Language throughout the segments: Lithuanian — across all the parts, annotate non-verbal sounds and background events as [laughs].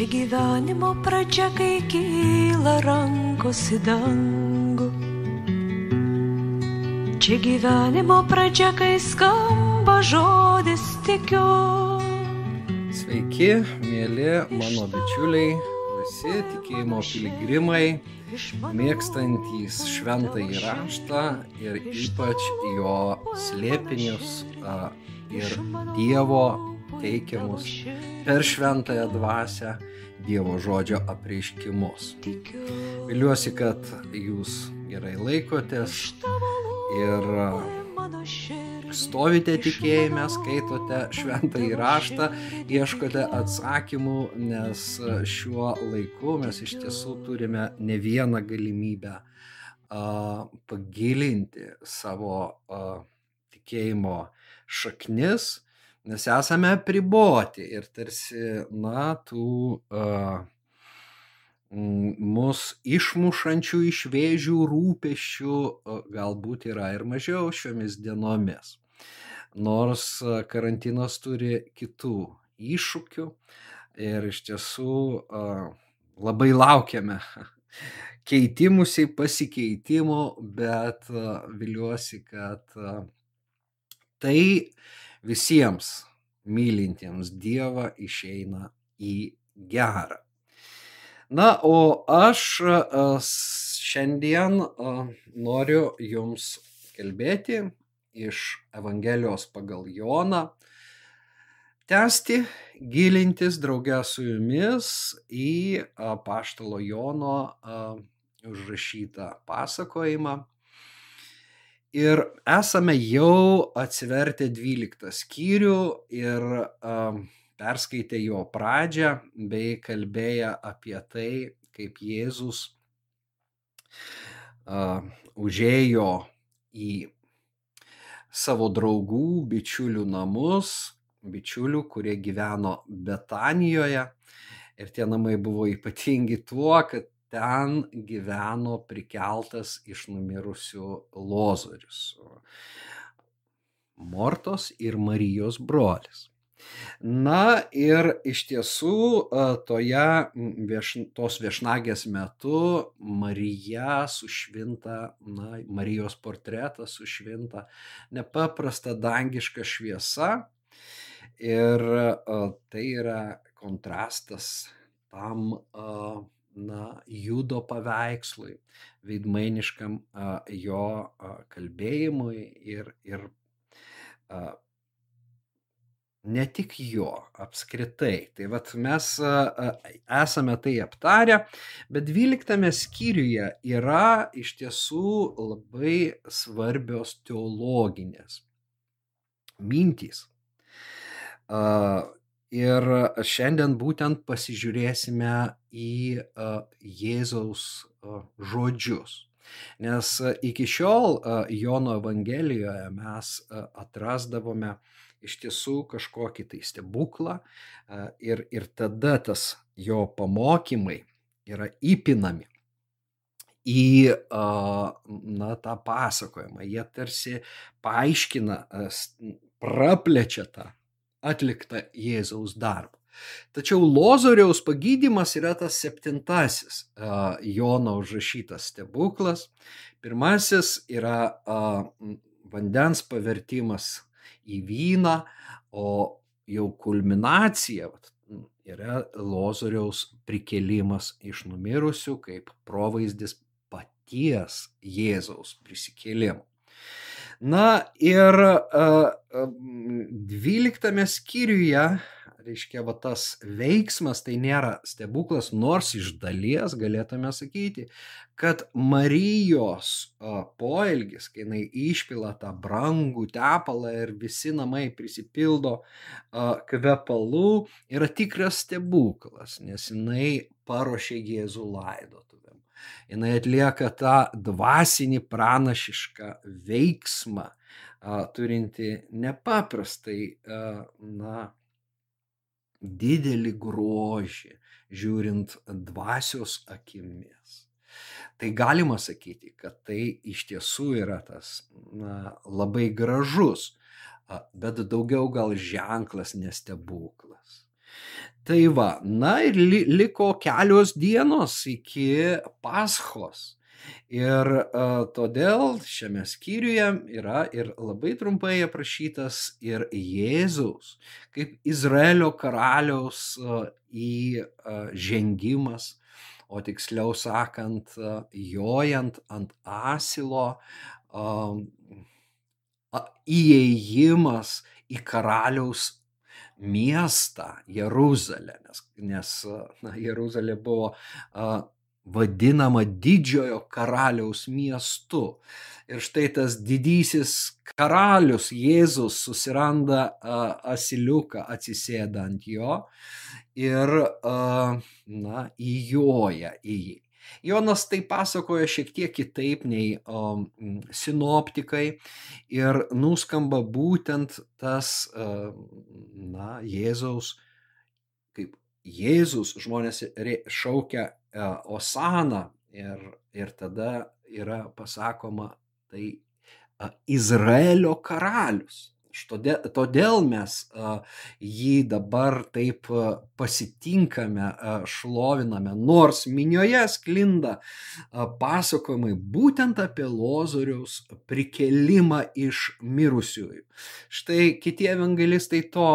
Čia gyvenimo pradžia, kai kyla rankos į dangų. Čia gyvenimo pradžia, kai skamba žodis tikiu. Sveiki, mėly mano bičiuliai, visi tikėjimo piligrimai, mėgstantys šventąjį raštą ir ypač jo slėpinius ir Dievo teikiamus per šventąją dvasę Dievo žodžio apreiškimus. Viliuosi, kad jūs gerai laikotės ir stovite tikėjime, skaitote šventą įraštą, ieškote atsakymų, nes šiuo laiku mes iš tiesų turime ne vieną galimybę a, pagilinti savo a, tikėjimo šaknis, nes esame priboti ir tarsi, na, tų uh, mus išmušančių iš vėžių rūpešių galbūt yra ir mažiau šiomis dienomis. Nors karantinas turi kitų iššūkių ir iš tiesų labai laukiame [laughs] keitimusi, pasikeitimų, bet viliuosi, kad tai visiems mylintiems Dievą išeina į gerą. Na, o aš šiandien noriu Jums kalbėti iš Evangelijos pagal Joną, tęsti, gilintis draugę su Jumis į paštalo Jono užrašytą pasakojimą Ir esame jau atsivertę 12 skyrių ir um, perskaitę jo pradžią bei kalbėję apie tai, kaip Jėzus uh, užėjo į savo draugų, bičiulių namus, bičiulių, kurie gyveno Betanijoje. Ir tie namai buvo ypatingi tuo, kad ten gyveno prikeltas iš numirusių lozorius. Mortos ir Marijos brolis. Na ir iš tiesų toje vieš, tos viešnagės metu Marija sušvinta, na, Marijos portretas sušvinta nepaprasta dangiška šviesa ir tai yra kontrastas tam na, judo paveikslui, veidmainiškam jo kalbėjimui ir, ir ne tik jo apskritai. Tai vad mes esame tai aptarę, bet 12 skyriuje yra iš tiesų labai svarbios teologinės mintys. Ir šiandien būtent pasižiūrėsime į Jėzaus žodžius. Nes iki šiol Jono Evangelijoje mes atrasdavome iš tiesų kažkokį tai stebuklą ir, ir tada tas jo pamokymai yra įpinami į na, tą pasakojimą. Jie tarsi paaiškina, praplečia tą atliktą Jėzaus darbą. Tačiau Lozoriaus pagydymas yra tas septintasis Jono užrašytas stebuklas. Pirmasis yra vandens pavertimas į vyną, o jau kulminacija yra Lozoriaus prikelimas iš numirusių kaip provaizdis paties Jėzaus prisikėlimo. Na ir dvyliktame skyriuje, reiškia, va tas veiksmas tai nėra stebuklas, nors iš dalies galėtume sakyti, kad Marijos poelgis, kai jinai išpila tą brangų tepalą ir visi namai prisipildo kvepalų, yra tikras stebuklas, nes jinai paruošė Jėzų laidot jinai atlieka tą dvasinį pranašišką veiksmą, turinti nepaprastai, na, didelį grožį, žiūrint dvasios akimis. Tai galima sakyti, kad tai iš tiesų yra tas na, labai gražus, bet daugiau gal ženklas nestebuklas. Tai va, na ir li, liko kelios dienos iki Paschos. Ir uh, todėl šiame skyriuje yra ir labai trumpai aprašytas ir Jėzaus, kaip Izraelio karaliaus uh, į uh, žengimas, o tiksliau sakant, uh, jojant ant asilo, uh, įėjimas į karaliaus miestą Jeruzalę, nes, nes na, Jeruzalė buvo uh, vadinama didžiojo karaliaus miestu. Ir štai tas didysis karalius Jėzus susiranda uh, asiliuką, atsisėda ant jo ir, uh, na, įjoja į jį. Jonas tai pasakoja šiek tiek kitaip nei o, sinoptikai ir nuskamba būtent tas, na, Jėzaus, kaip Jėzus žmonės šaukia Osana ir, ir tada yra pasakoma tai Izraelio karalius. Todėl, todėl mes jį dabar taip pasitinkame, šloviname, nors minioje sklinda pasakojimai būtent apie Lozoriaus prikelimą iš mirusiųjų. Štai kiti evangelistai to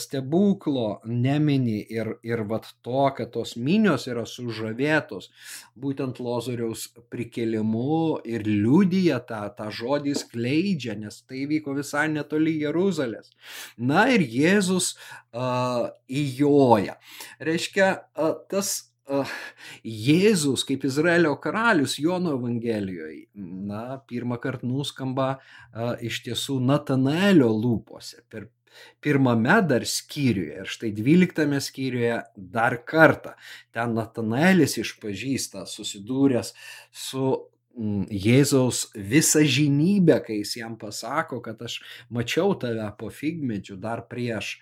stebuklo nemini ir, ir vat to, kad tos minios yra sužavėtos būtent Lozoriaus prikelimu ir liudyja tą, tą žodį skleidžia, nes tai vyko visai netoli Jeruzalės. Na ir Jėzus uh, įjoja. Reiškia, uh, tas Jėzus kaip Izraelio karalius Jono Evangelijoje, na, pirmą kartą nuskamba iš tiesų Natanaelio lūpose per pirmame dar skyriuje ir štai dvyliktame skyriuje dar kartą. Ten Natanaelis išpažįsta, susidūręs su Jėzaus visą žinybę, kai jis jam pasako, kad aš mačiau tave po figmedžių dar prieš,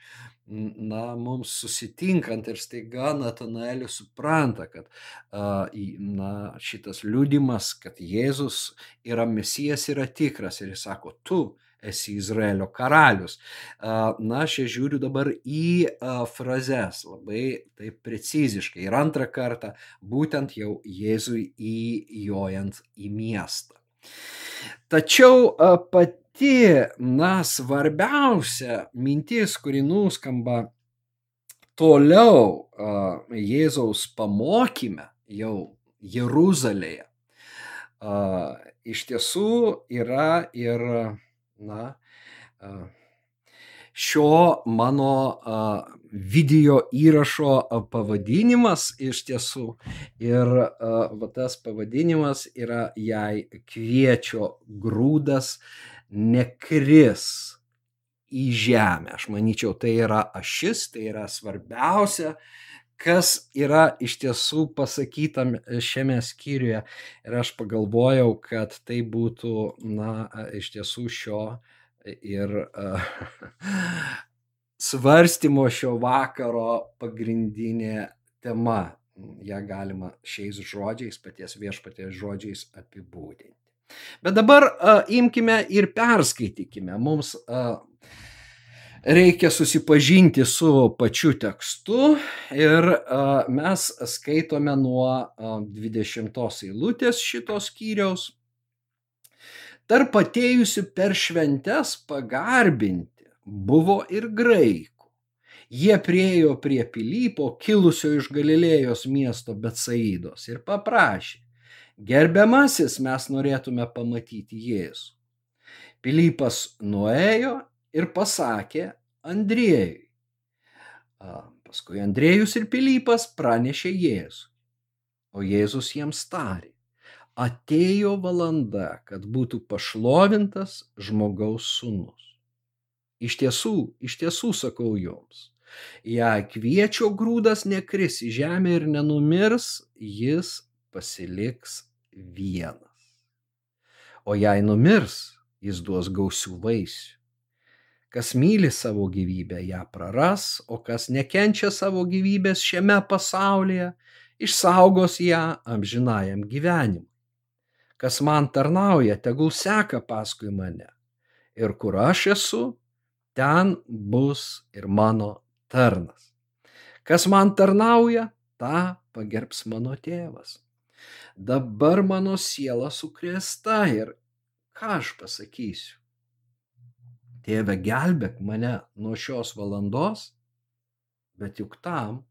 mm, na, mums susitinkant ir staiga Natanaelis supranta, kad, na, šitas liūdimas, kad Jėzus yra mesijas, yra tikras. Ir jis sako, tu esi Izraelio karalius. Na, aš žiūriu dabar į frazes labai taip preciziškai. Ir antrą kartą būtent jau Jėzui įjojant į miestą. Tačiau pati, na, svarbiausia mintis, kuri nuskamba toliau Jėzaus pamokyme jau Jeruzalėje, iš tiesų yra ir na, šio mano video įrašo pavadinimas iš tiesų. Ir va, tas pavadinimas yra jei kviečio grūdas nekris į žemę. Aš manyčiau, tai yra ašis, tai yra svarbiausia kas yra iš tiesų pasakyta šiame skyriuje. Ir aš pagalvojau, kad tai būtų, na, iš tiesų šio ir uh, [laughs] svarstymo šio vakaro pagrindinė tema. Ja galima šiais žodžiais, paties viešpaties žodžiais apibūdinti. Bet dabar uh, imkime ir perskaitykime. Mums uh, reikia susipažinti su pačiu tekstu ir mes skaitome nuo 20 eilutės šitos skyriaus. Tarp atėjusių per šventes pagarbinti buvo ir graikų. Jie priejo prie Pilypo, kilusio iš Galilėjos miesto Betsaidos ir paprašė, gerbiamasis mes norėtume pamatyti Jėzų. Pilypas nuėjo ir pasakė Andriejui. Paskui Andriejus ir Pilypas pranešė Jėzų. O Jėzus jiems tarė, atėjo valanda, kad būtų pašlovintas žmogaus sūnus. Iš tiesų, iš tiesų sakau jums, jei kviečio grūdas nekris į žemę ir nenumirs, jis pasiliks vienas. O jei numirs, jis duos gausių vaisių. Kas myli savo gyvybę, ją praras, o kas nekenčia savo gyvybės šiame pasaulyje, išsaugos ją amžinajam gyvenimui. Kas man tarnauja, tegul seka paskui mane. Ir kur aš esu, ten bus ir mano tarnas. Kas man tarnauja, tą pagerbs mano tėvas. Dabar mano siela sukrėsta ir ką aš pasakysiu? Tėve, gelbėk mane nuo šios valandos, bet juk tam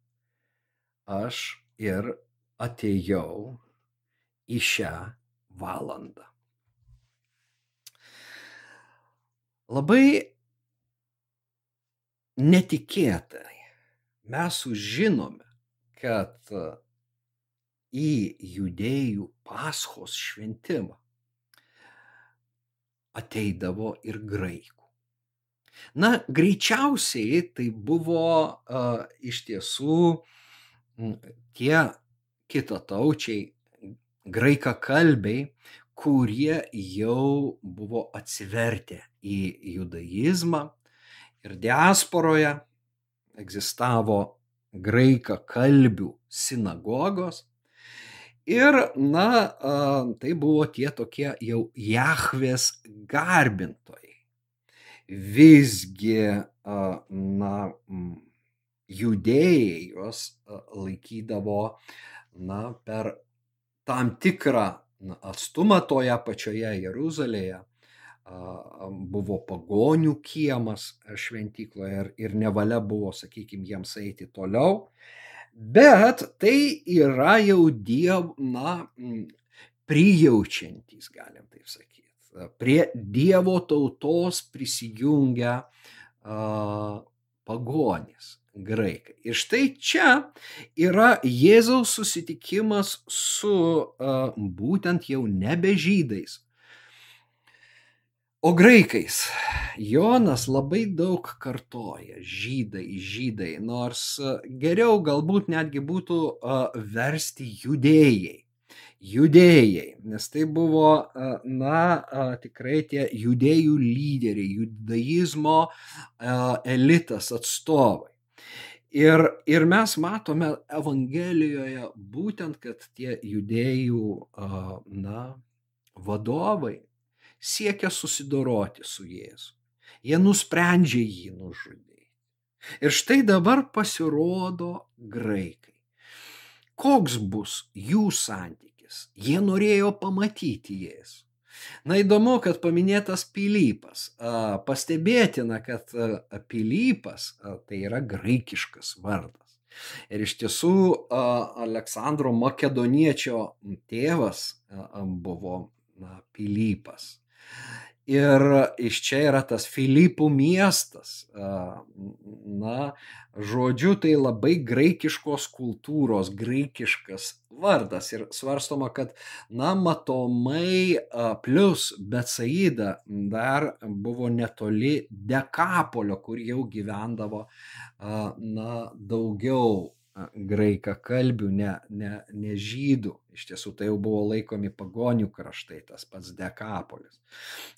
aš ir atėjau į šią valandą. Labai netikėtai mes sužinome, kad į judėjų paschos šventimą ateidavo ir graikų. Na, greičiausiai tai buvo uh, iš tiesų tie kitataučiai, graikakalbiai, kurie jau buvo atsivertę į judaizmą ir diasporoje egzistavo graika kalbių sinagogos. Ir, na, tai buvo tie tokie jau Jahvės garbintojai. Visgi, na, judėjai juos laikydavo, na, per tam tikrą atstumą toje pačioje Jeruzalėje buvo pagonių kiemas šventykloje ir, ir nevalia buvo, sakykime, jiems eiti toliau. Bet tai yra jau diev, na, prijaučiantys, galim taip sakyti. Prie Dievo tautos prisijungia pagonys graikai. Ir štai čia yra Jėzaus susitikimas su būtent jau nebe žydais, o graikais. Jonas labai daug kartoja žydai, žydai, nors geriau galbūt netgi būtų versti judėjai judėjai, nes tai buvo, na, tikrai tie judėjų lyderiai, judaizmo elitas atstovai. Ir, ir mes matome Evangelijoje būtent, kad tie judėjų na, vadovai siekia susidoroti su Jėzu. Jie nusprendžia jį nužudyti. Ir štai dabar pasirodo graikai. Koks bus jų santykis? Jie norėjo pamatyti Jėzų. Na įdomu, kad paminėtas Pilypas. Pastebėtina, kad Pilypas tai yra graikiškas vardas. Ir iš tiesų Aleksandro Makedoniečio tėvas buvo Pilypas. Ir iš čia yra tas Filipų miestas. Na, žodžiu, tai labai graikiškos kultūros, graikiškas vardas. Ir svarstoma, kad, na, matomai plus Betsaida dar buvo netoli Dekapolio, kur jau gyvendavo, na, daugiau graika kalbių, ne, ne, ne žydų. Iš tiesų tai jau buvo laikomi pagonių kraštai, tas pats Dekapolis.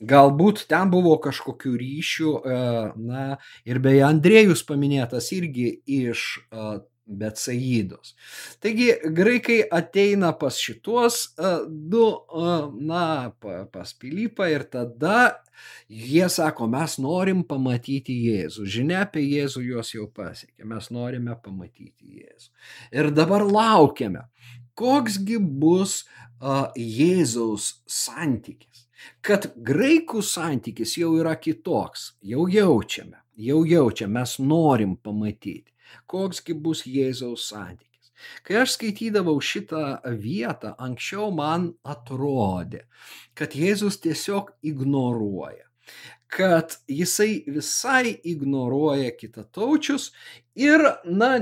Galbūt ten buvo kažkokių ryšių, na ir beje Andrėjus paminėtas irgi iš e, Betsaidos. Taigi graikai ateina pas šituos uh, du, uh, na, pas Pilypą ir tada jie sako, mes norim pamatyti Jėzų. Žinia apie Jėzų juos jau pasiekė, mes norime pamatyti Jėzų. Ir dabar laukiame, koksgi bus uh, Jėzaus santykis. Kad graikų santykis jau yra kitoks, jau jaučiame, jau jaučiame, mes norim pamatyti koksgi bus Jėzaus santykis. Kai aš skaitydavau šitą vietą, anksčiau man atrodė, kad Jėzus tiesiog ignoruoja, kad jisai visai ignoruoja kitataučius ir, na,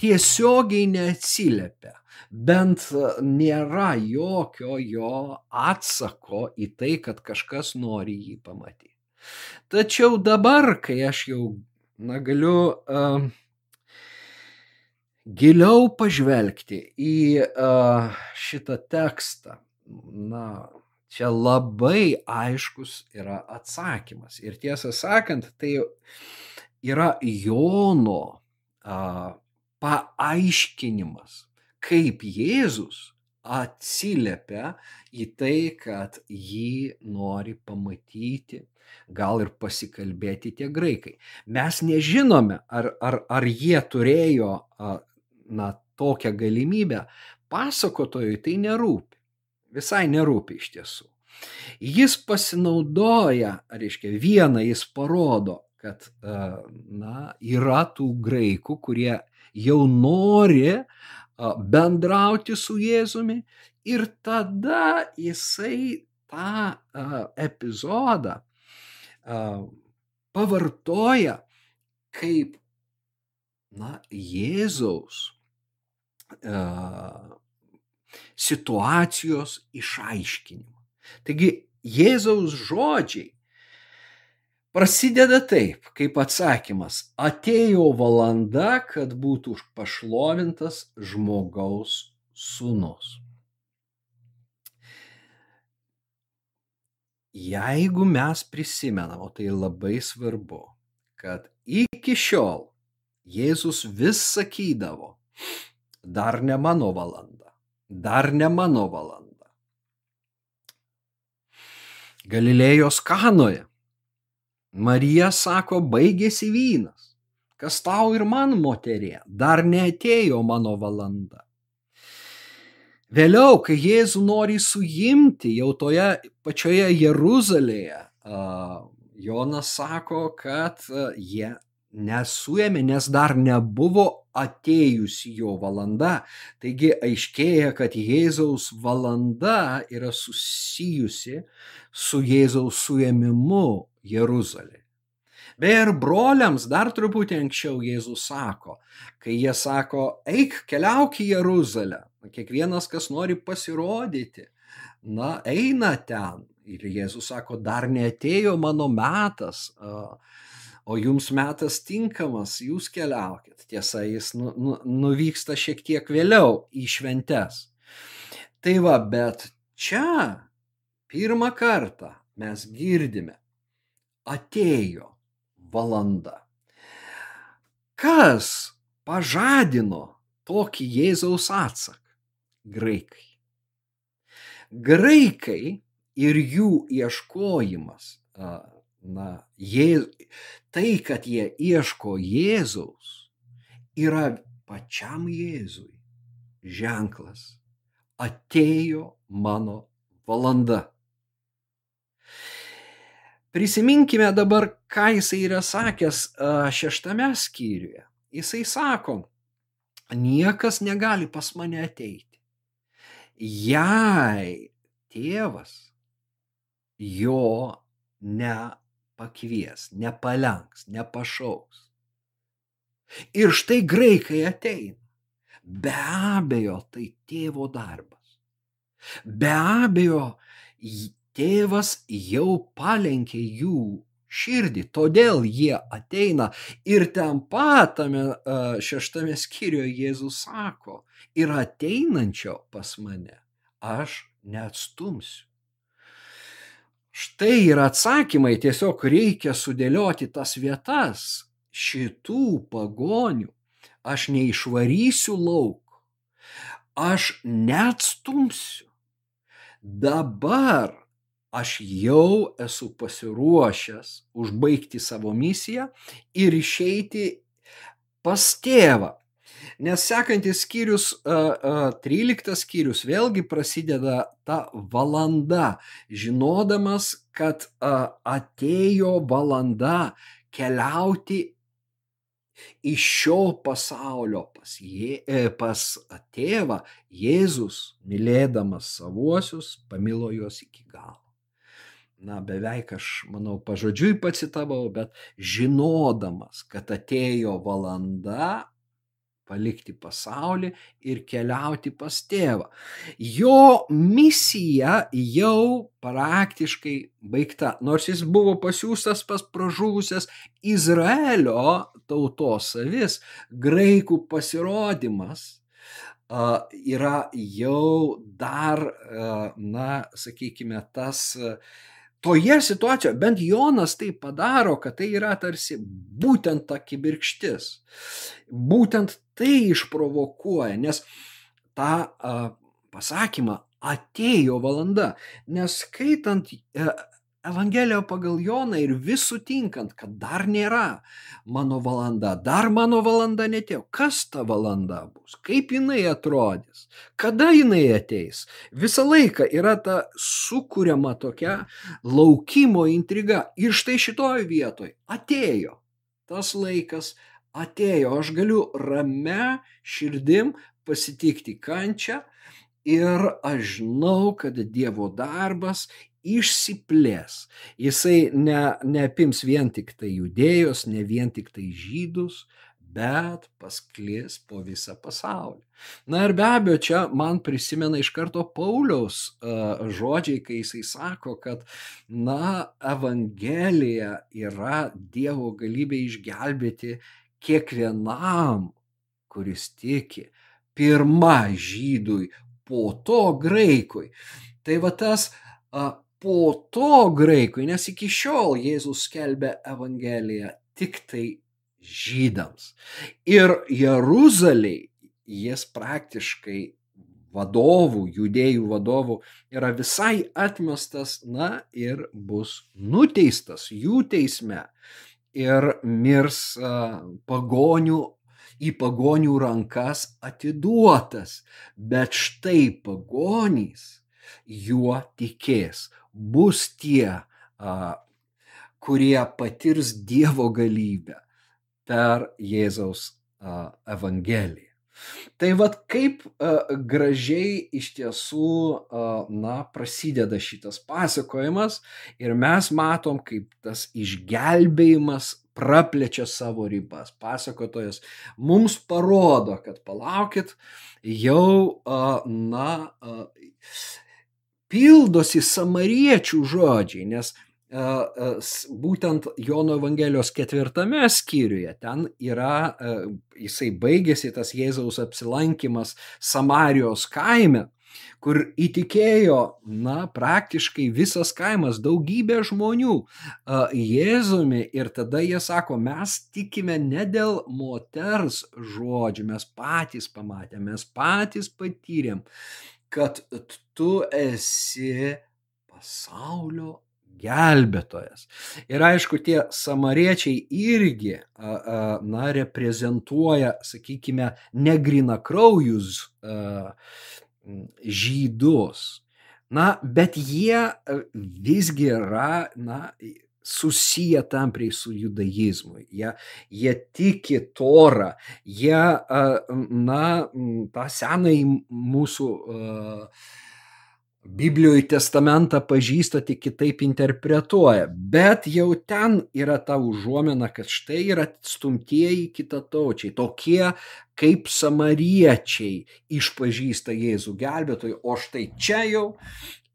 tiesiogiai neatsiliepia. Bent nėra jokio jo atsako į tai, kad kažkas nori jį pamatyti. Tačiau dabar, kai aš jau, na, galiu uh, giliau pažvelgti į uh, šitą tekstą, na, čia labai aiškus yra atsakymas. Ir tiesą sakant, tai yra Jono uh, paaiškinimas, kaip Jėzus atsiliepia į tai, kad jį nori pamatyti, gal ir pasikalbėti tie graikai. Mes nežinome, ar, ar, ar jie turėjo na, tokią galimybę. Pasakotojui tai nerūpi. Visai nerūpi iš tiesų. Jis pasinaudoja, reiškia, vieną jis parodo, kad na, yra tų graikų, kurie jau nori bendrauti su Jėzumi ir tada jisai tą epizodą pavartoja kaip na, Jėzaus situacijos išaiškinimą. Taigi Jėzaus žodžiai prasideda taip, kaip atsakymas - atėjo valanda, kad būtų pašlovintas žmogaus sūnus. Jeigu mes prisimenam, o tai labai svarbu, kad iki šiol Jėzus vis sakydavo, dar ne mano valanda, dar ne mano valanda. Galilėjos kanoje Marija sako, baigėsi vynas. Kas tau ir man, moterė, dar neatėjo mano valanda. Vėliau, kai Jėzų nori suimti jau toje pačioje Jeruzalėje, Jonas sako, kad jie nesuėmė, nes dar nebuvo atėjusi jo valanda. Taigi aiškėja, kad Jėzaus valanda yra susijusi su Jėzaus suėmimu Jeruzalė. Beje, ir broliams dar truputį anksčiau Jėzus sako, kai jie sako, eik, keliauk į Jeruzalę. Kiekvienas, kas nori pasirodyti, na, eina ten. Ir Jėzus sako, dar neatėjo mano metas, o jums metas tinkamas, jūs keliaukit. Tiesa, jis nu, nu, nuvyksta šiek tiek vėliau į šventes. Tai va, bet čia pirmą kartą mes girdime, atėjo valanda. Kas pažadino tokį Jėzaus atsaką? Graikai. Graikai ir jų ieškojimas, na, jė, tai, kad jie ieško Jėzaus, yra pačiam Jėzui ženklas. Atėjo mano valanda. Prisiminkime dabar, ką jisai yra sakęs šeštame skyriuje. Jisai sako, niekas negali pas mane ateiti. Jei tėvas jo nepakvies, nepalenks, nepašauks. Ir štai graikai ateina. Be abejo, tai tėvo darbas. Be abejo, tėvas jau palenkė jų širdį, todėl jie ateina ir ten patame šeštame skyriuje Jėzus sako, ir ateinančio pas mane aš neatstumsiu. Štai yra atsakymai, tiesiog reikia sudėlioti tas vietas. Šitų pagonių aš neišvarysiu lauk, aš neatstumsiu. Dabar aš jau esu pasiruošęs užbaigti savo misiją ir išeiti pas tėvą. Nes sekantis skyrius, 13 skyrius, vėlgi prasideda ta valanda, žinodamas, kad atėjo valanda keliauti iš šio pasaulio pas, jė, e, pas tėvą, Jėzus, mylėdamas savuosius, pamilo juos iki galo. Na, beveik aš, manau, pažodžiui pacitavau, bet žinodamas, kad atėjo valanda palikti pasaulį ir keliauti pas tėvą. Jo misija jau praktiškai baigta, nors jis buvo pasiūstas pas pražuvusias Izraelio tautos avis, graikų pasirodymas yra jau dar, na, sakykime, tas toje situacijoje, bent Jonas tai padaro, kad tai yra tarsi būtent ta kibirkštis. Būtent tai išprovokuoja, nes tą a, pasakymą atėjo valanda, nes skaitant e, Evangeliją pagal Joną ir vis sutinkant, kad dar nėra mano valanda, dar mano valanda netėjo. Kas ta valanda bus? Kaip jinai atrodys? Kada jinai ateis? Visą laiką yra ta sukūriama tokia laukimo intriga. Ir štai šitoje vietoje atėjo tas laikas, atėjo. Aš galiu rame širdim pasitikti kančią ir aš žinau, kad Dievo darbas išsiplės. Jisai ne, neapims vien tik tai judėjos, ne vien tik tai žydus, bet pasklis po visą pasaulį. Na ir be abejo, čia man prisimena iš karto Pauliaus uh, žodžiai, kai jisai sako, kad, na, Evangelija yra Dievo galybė išgelbėti kiekvienam, kuris tiki. Pirma žydui, po to graikui. Tai va tas uh, po to graikui, nes iki šiol Jėzus skelbia Evangeliją tik tai žydams. Ir Jeruzaliai jis praktiškai vadovų, judėjų vadovų yra visai atmestas, na ir bus nuteistas jų teisme ir mirs pagonių į pagonių rankas atiduotas. Bet štai pagonys juo tikės bus tie, kurie patirs Dievo galybę per Jėzaus Evangeliją. Tai vad kaip gražiai iš tiesų, na, prasideda šitas pasakojimas ir mes matom, kaip tas išgelbėjimas praplečia savo ribas. Pasakotojas mums parodo, kad palaukit, jau, na, pildosi samariečių žodžiai, nes būtent Jono Evangelijos ketvirtame skyriuje, ten yra, jisai baigėsi tas Jėzaus apsilankimas Samarijos kaime, kur įtikėjo, na, praktiškai visas kaimas, daugybė žmonių Jėzumi ir tada jie sako, mes tikime ne dėl moters žodžių, mes patys pamatėme, mes patys patyrėm, kad tu esi pasaulio gelbėtojas. Ir aišku, tie samariečiai irgi, na, reprezentuoja, sakykime, negrina kraujus žydus. Na, bet jie visgi yra, na, susiję tampriai su judaizmu. Jie, jie tiki torą, jie, na, tą senąjį mūsų uh, Biblijoje testamentą pažįsta, tik kitaip interpretuoja. Bet jau ten yra ta užuomina, kad štai yra stumtieji kitataučiai, tokie kaip samariečiai išpažįsta Jėzų gelbėtojų, o štai čia jau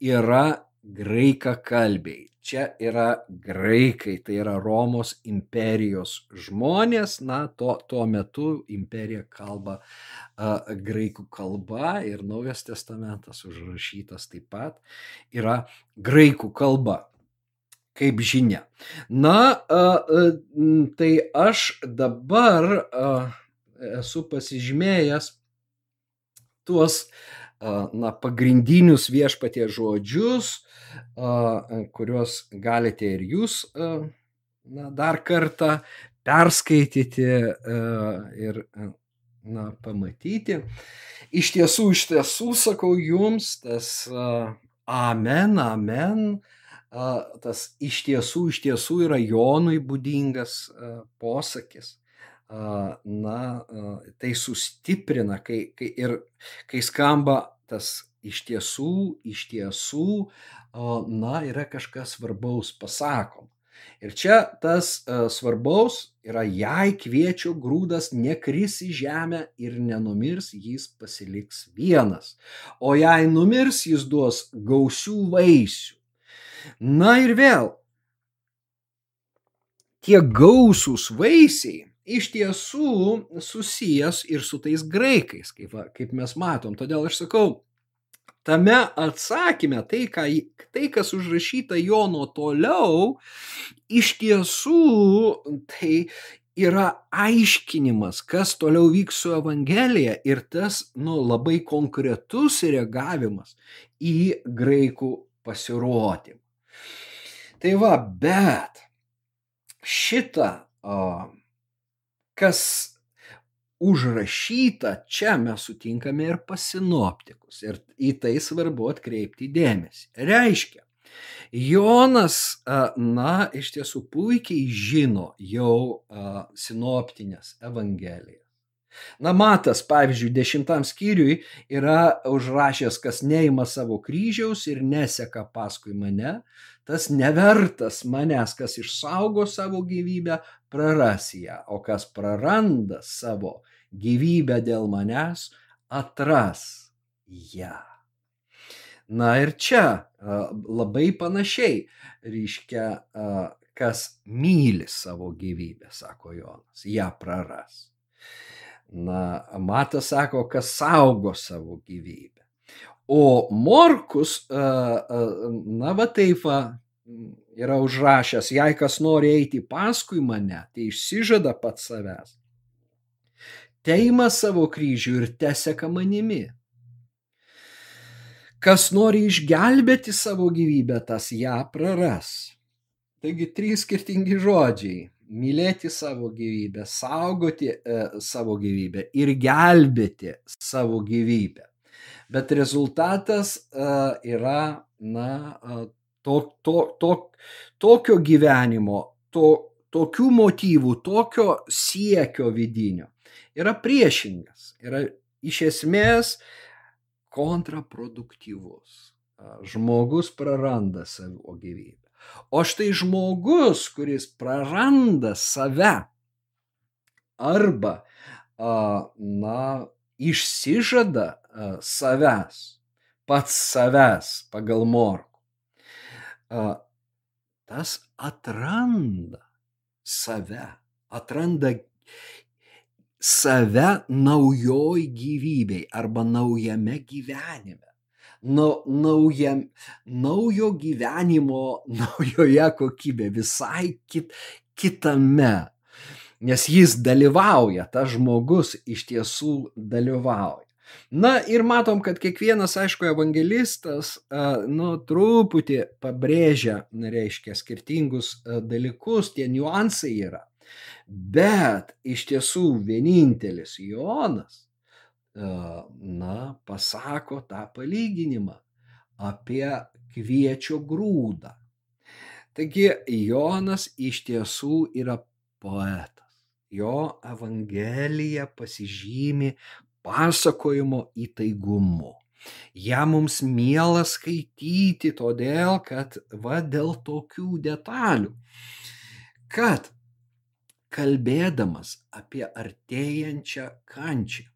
yra graika kalbiai. Čia yra graikai, tai yra Romos imperijos žmonės, na, to, tuo metu imperija kalba uh, graikų kalba ir Naujas testamentas užrašytas taip pat yra graikų kalba. Kaip žinia. Na, tai aš dabar esu pasižymėjęs tuos na, pagrindinius viešpatie žodžius, kuriuos galite ir jūs na, dar kartą perskaityti ir na, pamatyti. Iš tiesų, iš tiesų, sakau jums, tas amen, amen, tas iš tiesų, iš tiesų yra Jonui būdingas posakis na, tai sustiprina, kai, kai ir kai skamba tas iš tiesų, iš tiesų, na, yra kažkas svarbaus pasakom. Ir čia tas svarbaus yra, jei kviečio grūdas nekris į žemę ir nenumirs, jis pasiliks vienas. O jei numirs, jis duos gausių vaisių. Na ir vėl, tie gausūs vaisiai iš tiesų susijęs ir su tais graikais, kaip, kaip mes matom. Todėl aš sakau, tame atsakyme, tai, ką, tai kas užrašyta Jono toliau, iš tiesų tai yra aiškinimas, kas toliau vyks su Evangelija ir tas, nu, labai konkretus reagavimas į graikų pasirodymą. Tai va, bet šitą, kas užrašyta, čia mes sutinkame ir pasinoptikus. Ir į tai svarbu atkreipti dėmesį. Reiškia, Jonas, na, iš tiesų puikiai žino jau sinoptinės evangelijas. Na, matas, pavyzdžiui, dešimtam skyriui yra užrašęs, kas neima savo kryžiaus ir neseka paskui mane, tas nevertas manęs, kas išsaugo savo gyvybę, praras ją, o kas praranda savo gyvybę dėl manęs, atras ją. Na ir čia labai panašiai, reiškia, kas myli savo gyvybę, sako Jonas, ją praras. Na, Matas sako, kas saugo savo gyvybę. O Morkus, na va taip, yra užrašęs, jei kas nori eiti paskui mane, tai išsižada pats savęs. Teima savo kryžių ir teseka manimi. Kas nori išgelbėti savo gyvybę, tas ją praras. Taigi trys skirtingi žodžiai - mylėti savo gyvybę, saugoti e, savo gyvybę ir gelbėti savo gyvybę. Bet rezultatas e, yra, na, e, to, to, to, tokio gyvenimo, to, tokių motyvų, tokio siekio vidinio yra priešingas, yra iš esmės kontraproduktyvus. Žmogus praranda savo gyvybę. O štai žmogus, kuris praranda save arba, na, išsižada savęs, pats savęs pagal morku, tas atranda save, atranda save naujoj gyvybei arba naujame gyvenime. Na, nauja, naujo gyvenimo, [laughs] naujoje kokybė, visai kit, kitame. Nes jis dalyvauja, tas žmogus iš tiesų dalyvauja. Na ir matom, kad kiekvienas, aišku, evangelistas, nu, truputį pabrėžia, reiškia, skirtingus dalykus, tie niuansai yra. Bet iš tiesų vienintelis Jonas, na, pasako tą palyginimą apie kviečio grūdą. Taigi Jonas iš tiesų yra poetas. Jo evangelija pasižymi pasakojimo įtaigumu. Ja mums miela skaityti, todėl kad va dėl tokių detalių, kad kalbėdamas apie artėjančią kančią,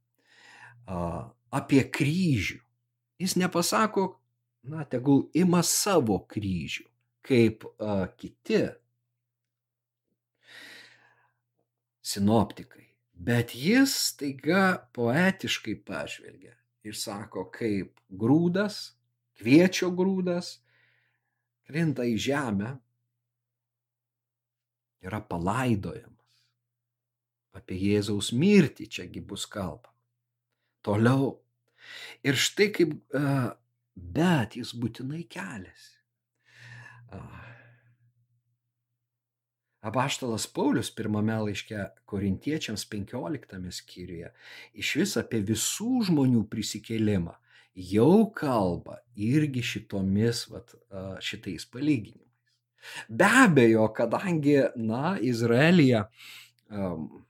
apie kryžių, jis nepasako, na, tegul ima savo kryžių, kaip a, kiti sinoptikai, bet jis taiga poetiškai pažvelgia ir sako, kaip grūdas, kviečio grūdas, krinta į žemę, yra palaidojama apie Jėzaus mirtį čiagi bus kalbama. Toliau. Ir štai kaip, bet jis būtinai keliasi. Apaštalas Paulius pirmame laiške korintiečiams 15 skyriuje iš vis apie visų žmonių prisikėlimą jau kalba irgi šitomis, vat, šitais palyginimais. Be abejo, kadangi, na, Izraelija um,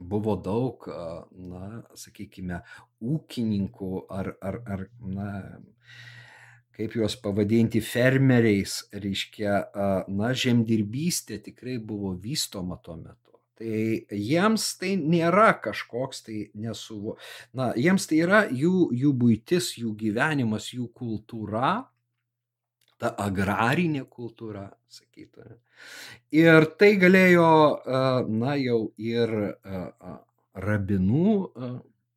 buvo daug, na, sakykime, ūkininkų ar, ar, ar na, kaip juos pavadinti, fermeriais, reiškia, na, žemdirbystė tikrai buvo vystoma tuo metu. Tai jiems tai nėra kažkoks tai nesuvo. Na, jiems tai yra jų, jų būtis, jų gyvenimas, jų kultūra, ta agrarinė kultūra, sakytume. Ir tai galėjo, na jau ir rabinų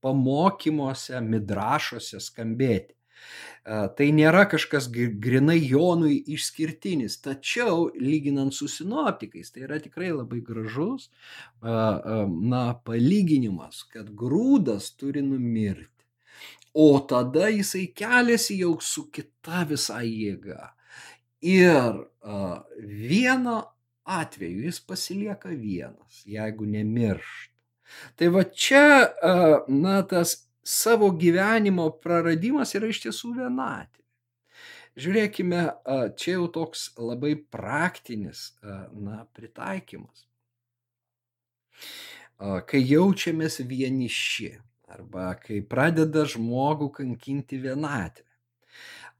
pamokymuose, midrašuose skambėti. Tai nėra kažkas grinai Jonui išskirtinis, tačiau lyginant su sinoptikais, tai yra tikrai labai gražus na, palyginimas, kad grūdas turi numirti. O tada jisai keliasi jau su kita visai jėga. Ir vieno atveju jis pasilieka vienas, jeigu nemiršta. Tai va čia, na, tas savo gyvenimo praradimas yra iš tiesų vienatvė. Žiūrėkime, čia jau toks labai praktinis, na, pritaikymas. Kai jaučiamės vieniši arba kai pradeda žmogų kankinti vienatvė.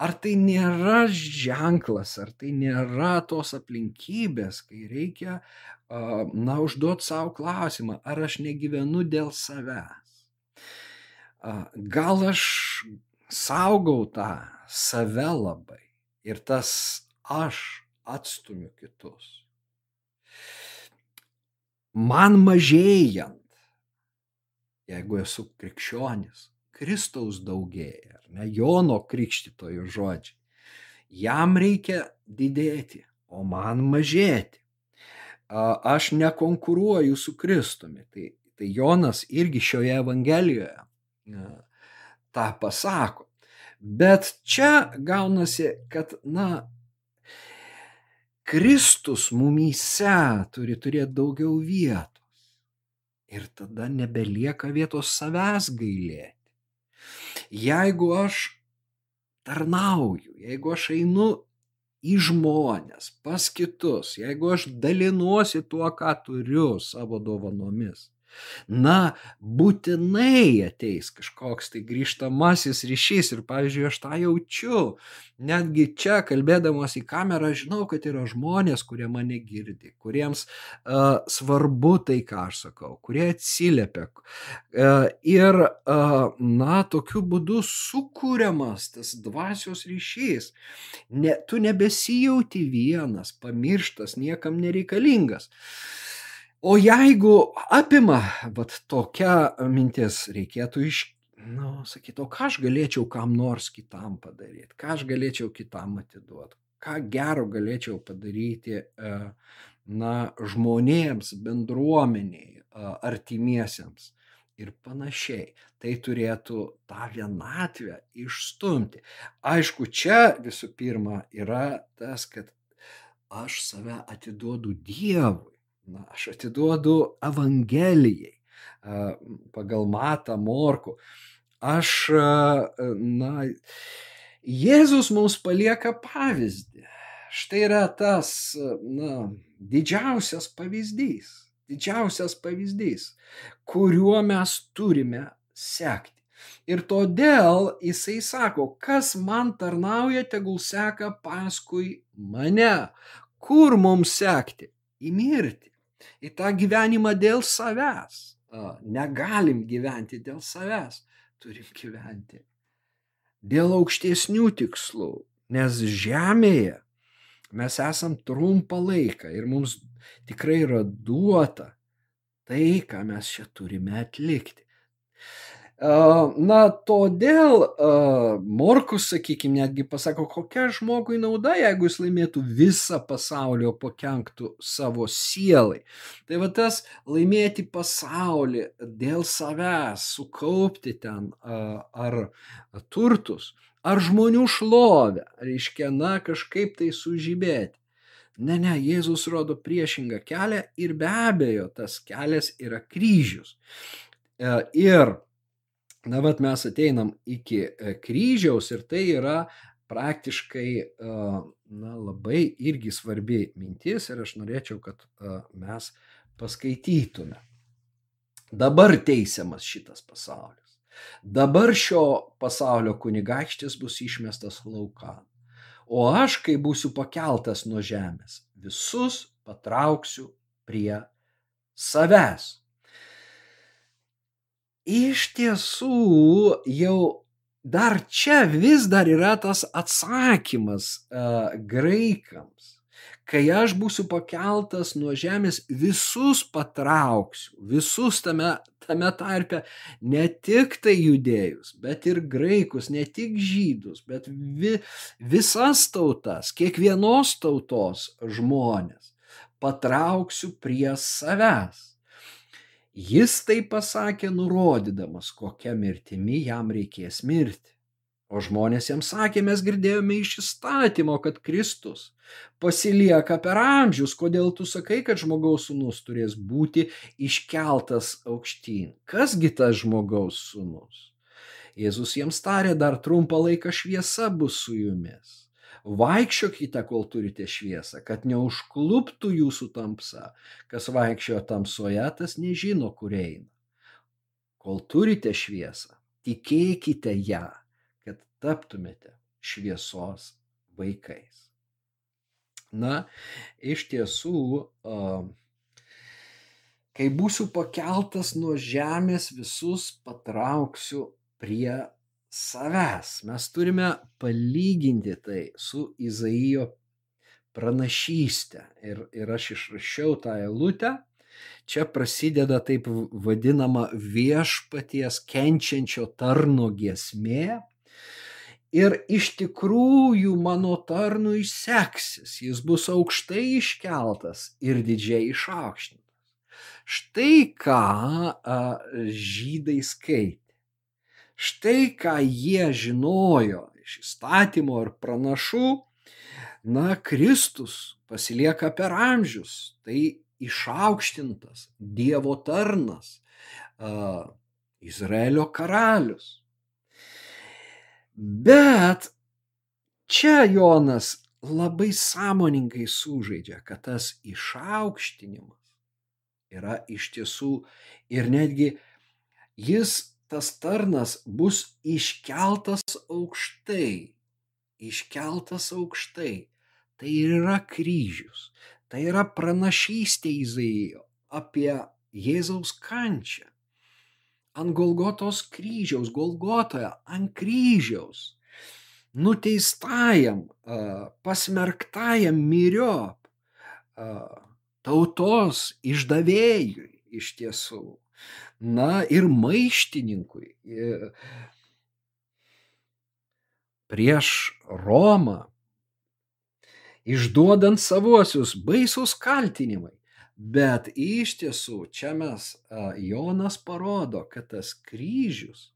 Ar tai nėra ženklas, ar tai nėra tos aplinkybės, kai reikia, na, užduoti savo klausimą, ar aš negyvenu dėl savęs. Gal aš saugau tą save labai ir tas aš atstumiu kitus. Man mažėjant, jeigu esu krikščionis, Kristaus daugėja ne, Jono krikštytojo žodžiai. Jam reikia didėti, o man mažėti. Aš nekonkuruoju su Kristumi. Tai, tai Jonas irgi šioje Evangelijoje tą pasako. Bet čia gaunasi, kad, na, Kristus mumyse turi turėti daugiau vietos. Ir tada nebelieka vietos savęs gailėti. Jeigu aš tarnauju, jeigu aš einu į žmonės, pas kitus, jeigu aš dalinuosi tuo, ką turiu savo dovanomis, na, būtinai ateis kažkoks tai grįžtamasis ryšys ir, pavyzdžiui, aš tą jaučiu. Netgi čia, kalbėdamas į kamerą, žinau, kad yra žmonės, kurie mane girdi, kuriems uh, svarbu tai, ką aš sakau, kurie atsiliepia. Uh, ir, uh, na, tokiu būdu sukūriamas tas dvasios ryšys. Ne, tu nebesijauti vienas, pamirštas, niekam nereikalingas. Uh, O jeigu apima vat tokia mintis, reikėtų iš, na, nu, sakyti, o ką aš galėčiau kam nors kitam padaryti, ką aš galėčiau kitam atiduoti, ką gero galėčiau padaryti, e, na, žmonėms, bendruomeniai, e, artimiesiems ir panašiai. Tai turėtų tą vienatvę išstumti. Aišku, čia visų pirma yra tas, kad aš save atiduodu Dievui na, aš atiduodu Evangelijai pagal Matą Morku. Aš, na, Jėzus mums palieka pavyzdį. Štai yra tas, na, didžiausias pavyzdys, didžiausias pavyzdys, kuriuo mes turime sekti. Ir todėl jisai sako, kas man tarnauja, tegul seka paskui mane. Kur mums sekti? Į mirtį į tą gyvenimą dėl savęs. Negalim gyventi dėl savęs, turim gyventi dėl aukštesnių tikslų, nes žemėje mes esam trumpą laiką ir mums tikrai yra duota tai, ką mes čia turime atlikti. Na, todėl Morkus, sakykime, netgi pasako, kokia žmogui nauda, jeigu jis laimėtų visą pasaulį, o pakenktų savo sielai. Tai va tas laimėti pasaulį dėl savęs, sukaupti ten ar turtus, ar žmonių šlovę, reiškia, na, kažkaip tai sužibėti. Ne, ne, Jėzus rodo priešingą kelią ir be abejo tas kelias yra kryžius. E, ir na vat mes ateinam iki e, kryžiaus ir tai yra praktiškai e, na, labai irgi svarbi mintis ir aš norėčiau, kad e, mes paskaitytume. Dabar teisiamas šitas pasaulis. Dabar šio pasaulio kunigaikštis bus išmestas laukan. O aš, kai būsiu pakeltas nuo žemės, visus patrauksiu prie savęs iš tiesų jau dar čia vis dar yra tas atsakymas uh, graikams, kai aš būsiu pakeltas nuo žemės, visus patrauksiu, visus tame, tame tarpe, ne tik tai judėjus, bet ir graikus, ne tik žydus, bet vi, visas tautas, kiekvienos tautos žmonės patrauksiu prie savęs. Jis tai pasakė nurodydamas, kokia mirtimi jam reikės mirti. O žmonės jam sakė, mes girdėjome iš įstatymo, kad Kristus pasilieka per amžius, kodėl tu sakai, kad žmogaus sūnus turės būti iškeltas aukštyn. Kasgi tas žmogaus sūnus? Jėzus jiems tarė, dar trumpą laiką šviesa bus su jumis. Vaikščiokite, kol turite šviesą, kad neužkluptų jūsų tamsa. Kas vaikščiojo tamsoje, tas nežino, kur eina. Kol turite šviesą, tikėkite ją taptumėte šviesos vaikais. Na, iš tiesų, kai būsiu pakeltas nuo žemės, visus patrauksiu prie savęs. Mes turime palyginti tai su Izaijo pranašystė. Ir, ir aš išrašiau tą eilutę. Čia prasideda taip vadinama viešpaties kenčiančio tarno giesmė, Ir iš tikrųjų mano tarnui seksis, jis bus aukštai iškeltas ir didžiai išaukštintas. Štai ką a, žydai skaitė. Štai ką jie žinojo iš įstatymo ir pranašų. Na, Kristus pasilieka per amžius, tai išaukštintas Dievo tarnas, a, Izraelio karalius. Bet čia Jonas labai sąmoningai sužaidžia, kad tas išaukštinimas yra iš tiesų ir netgi jis, tas tarnas, bus iškeltas aukštai. Iškeltas aukštai. Tai yra kryžius. Tai yra pranašystė Izaijo apie Jėzaus kančią ant Golgotos kryžiaus, Golgotoje, ant kryžiaus, nuteistajam, pasmerktajam myriop, tautos išdavėjui iš tiesų, na ir maištininkui prieš Romą, išduodant savuosius baisus kaltinimai. Bet iš tiesų čia mes, Jonas parodo, kad tas kryžius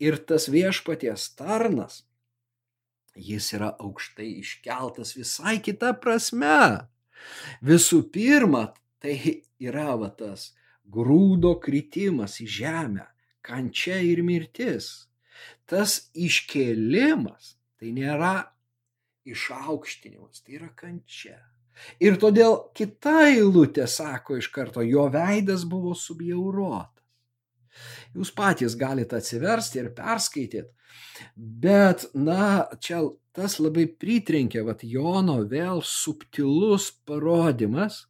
ir tas viešpaties tarnas, jis yra aukštai iškeltas visai kita prasme. Visų pirma, tai yra va tas grūdo kritimas į žemę, kančia ir mirtis. Tas iškėlimas tai nėra išaukštinimas, tai yra kančia. Ir todėl kita eilutė sako iš karto, jo veidas buvo subjaurotas. Jūs patys galite atsiversti ir perskaityti. Bet, na, čia tas labai pritrenkė, vad Jono vėl subtilus parodimas,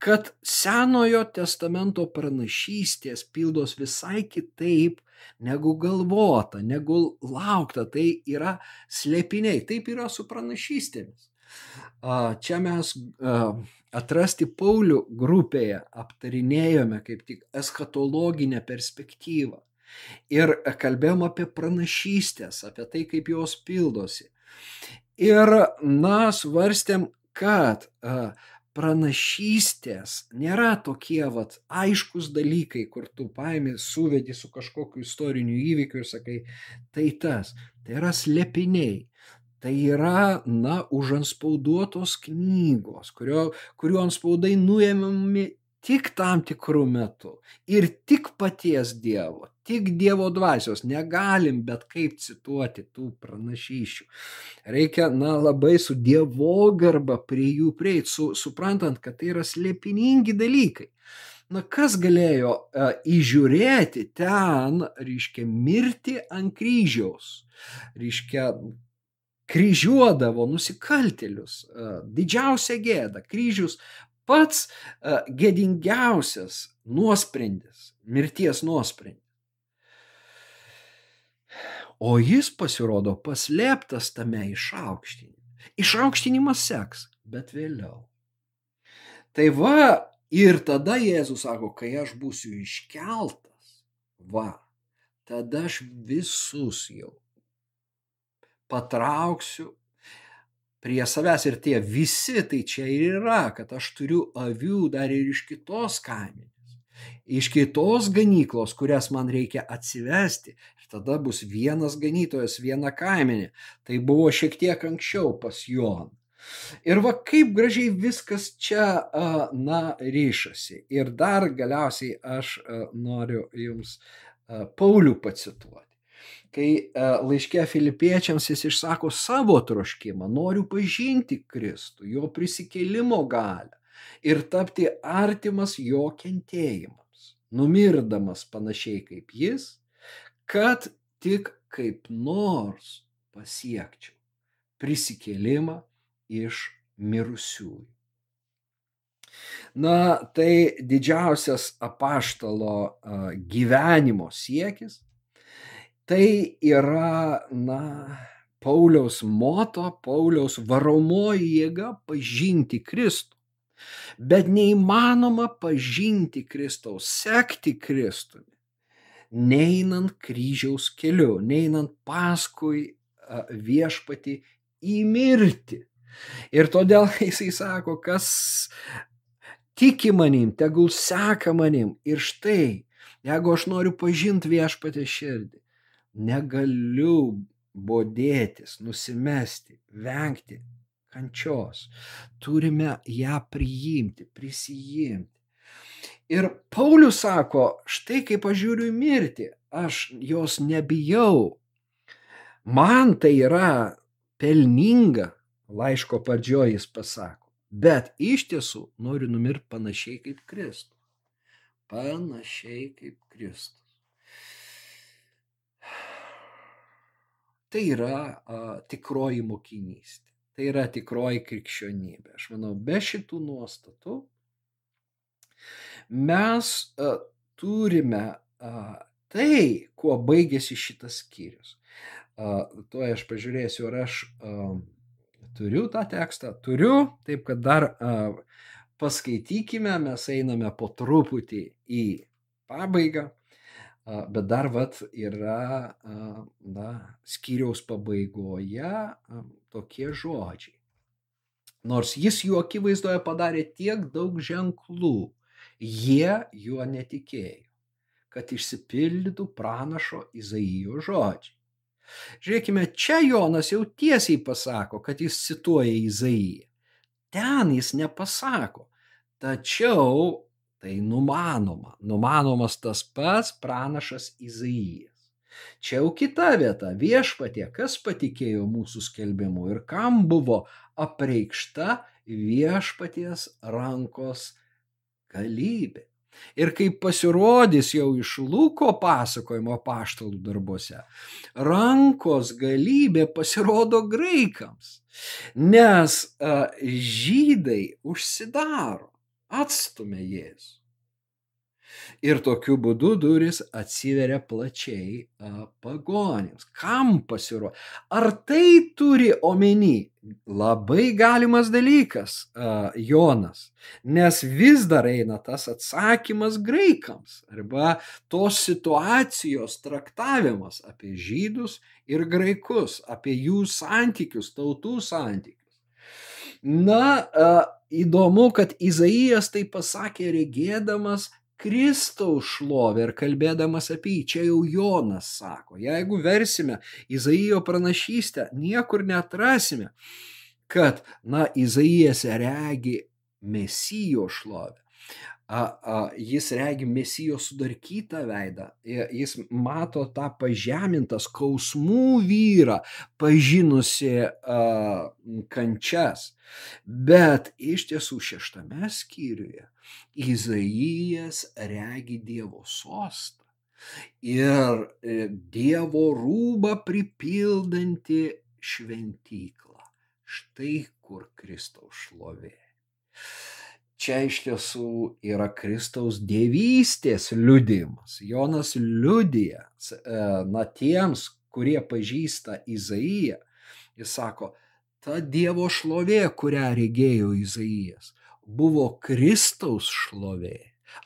kad Senojo testamento pranašystės pildos visai kitaip negu galvota, negu laukta. Tai yra slėpiniai, taip yra su pranašystėmis. Čia mes atrasti Paulių grupėje aptarinėjome kaip tik eschatologinę perspektyvą. Ir kalbėjom apie pranašystės, apie tai, kaip jos pildosi. Ir, na, svarstėm, kad pranašystės nėra tokie vat aiškus dalykai, kur tu paimi, suvedi su kažkokiu istoriniu įvykiu ir sakai, tai tas, tai yra slėpiniai, Tai yra, na, užanspauduotos knygos, kurio, kuriuo anspaudai nuėmami tik tam tikrų metų ir tik paties Dievo, tik Dievo dvasios. Negalim bet kaip cituoti tų pranašyšių. Reikia, na, labai su Dievo garba prie jų prieiti, su, suprantant, kad tai yra slėpiningi dalykai. Na, kas galėjo uh, įžiūrėti ten, reiškia, mirti ant kryžiaus, reiškia, kryžiuodavo nusikaltėlius. Didžiausia gėda. Kryžius pats gėdingiausias nuosprendis, mirties nuosprendis. O jis pasirodo paslėptas tame išaukštinime. Išaukštinimas seks. bet vėliau. Tai va, ir tada Jėzus sako, kai aš būsiu iškeltas, va, tada aš visus jau patrauksiu prie savęs ir tie visi, tai čia ir yra, kad aš turiu avių dar ir iš kitos kaiminės, iš kitos ganyklos, kurias man reikia atsivesti. Ir tada bus vienas ganytojas, viena kaiminė. Tai buvo šiek tiek anksčiau pas Joną. Ir va kaip gražiai viskas čia, na, ryšasi. Ir dar galiausiai aš noriu jums Paulių pacituoti kai e, laiške filipiečiams jis išsako savo troškimą, noriu pažinti Kristų, jo prisikėlimo galę ir tapti artimas jo kentėjimams, numirdamas panašiai kaip jis, kad tik kaip nors pasiekčiau prisikėlimą iš mirusiųjų. Na, tai didžiausias apaštalo gyvenimo siekis tai yra, na, Pauliaus moto, Pauliaus varomoji jėga pažinti Kristų. Bet neįmanoma pažinti Kristaus, sekti Kristumi, neinant kryžiaus keliu, neinant paskui viešpati į mirtį. Ir todėl [laughs] jisai sako, kas tiki manim, tegul seka manim. Ir štai, jeigu aš noriu pažinti viešpatį širdį, negaliu bodėtis, nusimesti, vengti kančios. Turime ją priimti, prisijimti. Ir Paulius sako, štai kaip aš žiūriu į mirtį, aš jos nebijau. Man tai yra pelninga, laiško pradžioje jis pasako. Bet iš tiesų noriu numirti panašiai kaip Kristus. Panašiai kaip Kristus. Tai yra a, tikroji mokinystė. Tai yra tikroji krikščionybė. Aš manau, be šitų nuostatų mes a, turime a, tai, kuo baigėsi šitas skyrius. Tuo aš pažiūrėsiu, ar aš a, turiu tą tekstą. Turiu, taip kad dar a, paskaitykime, mes einame po truputį į pabaigą. Bet dar vat yra, na, skyriaus pabaigoje tokie žodžiai. Nors jis jų akivaizdoje padarė tiek daug ženklų, jie juo netikėjo, kad išsipildytų pranašo Izaijo žodžiai. Žiūrėkime, čia Jonas jau tiesiai pasako, kad jis cituoja Izaiją. Ten jis nepasako. Tačiau Tai numanoma, numanomas tas pats pranašas Izaijas. Čia jau kita vieta - viešpatie, kas patikėjo mūsų skelbimu ir kam buvo apreikšta viešpaties rankos galybė. Ir kaip pasirodys jau iš Luko pasakojimo paštalų darbuose, rankos galybė pasirodo graikams, nes a, žydai užsidaro atstumia Jėzų. Ir tokiu būdu duris atsiveria plačiai pagonims. Kam pasirodo? Ar tai turi omeny? Labai galimas dalykas, Jonas, nes vis dar eina tas atsakymas graikams arba tos situacijos traktavimas apie žydus ir graikus, apie jų santykius, tautų santykius. Na, įdomu, kad Izaijas tai pasakė regėdamas Kristaus šlovę ir kalbėdamas apie jį. Čia jau Jonas sako. Jeigu versime Izaijo pranašystę, niekur netrasime, kad, na, Izaijas regi Mesijo šlovę a, a, jis regi mesijo sudarkytą veidą, jis mato tą pažemintą skausmų vyrą, pažinusi a, kančias. Bet iš tiesų šeštame skyriuje Izaijas regi Dievo sostą ir e, Dievo rūbą pripildanti šventyklą. Štai kur Kristaus šlovė čia iš tiesų yra Kristaus dievystės liudijimas. Jonas liudija, e, na tiems, kurie pažįsta Izaiją, jis sako, ta Dievo šlovė, kurią regėjo Izaijas, buvo Kristaus šlovė.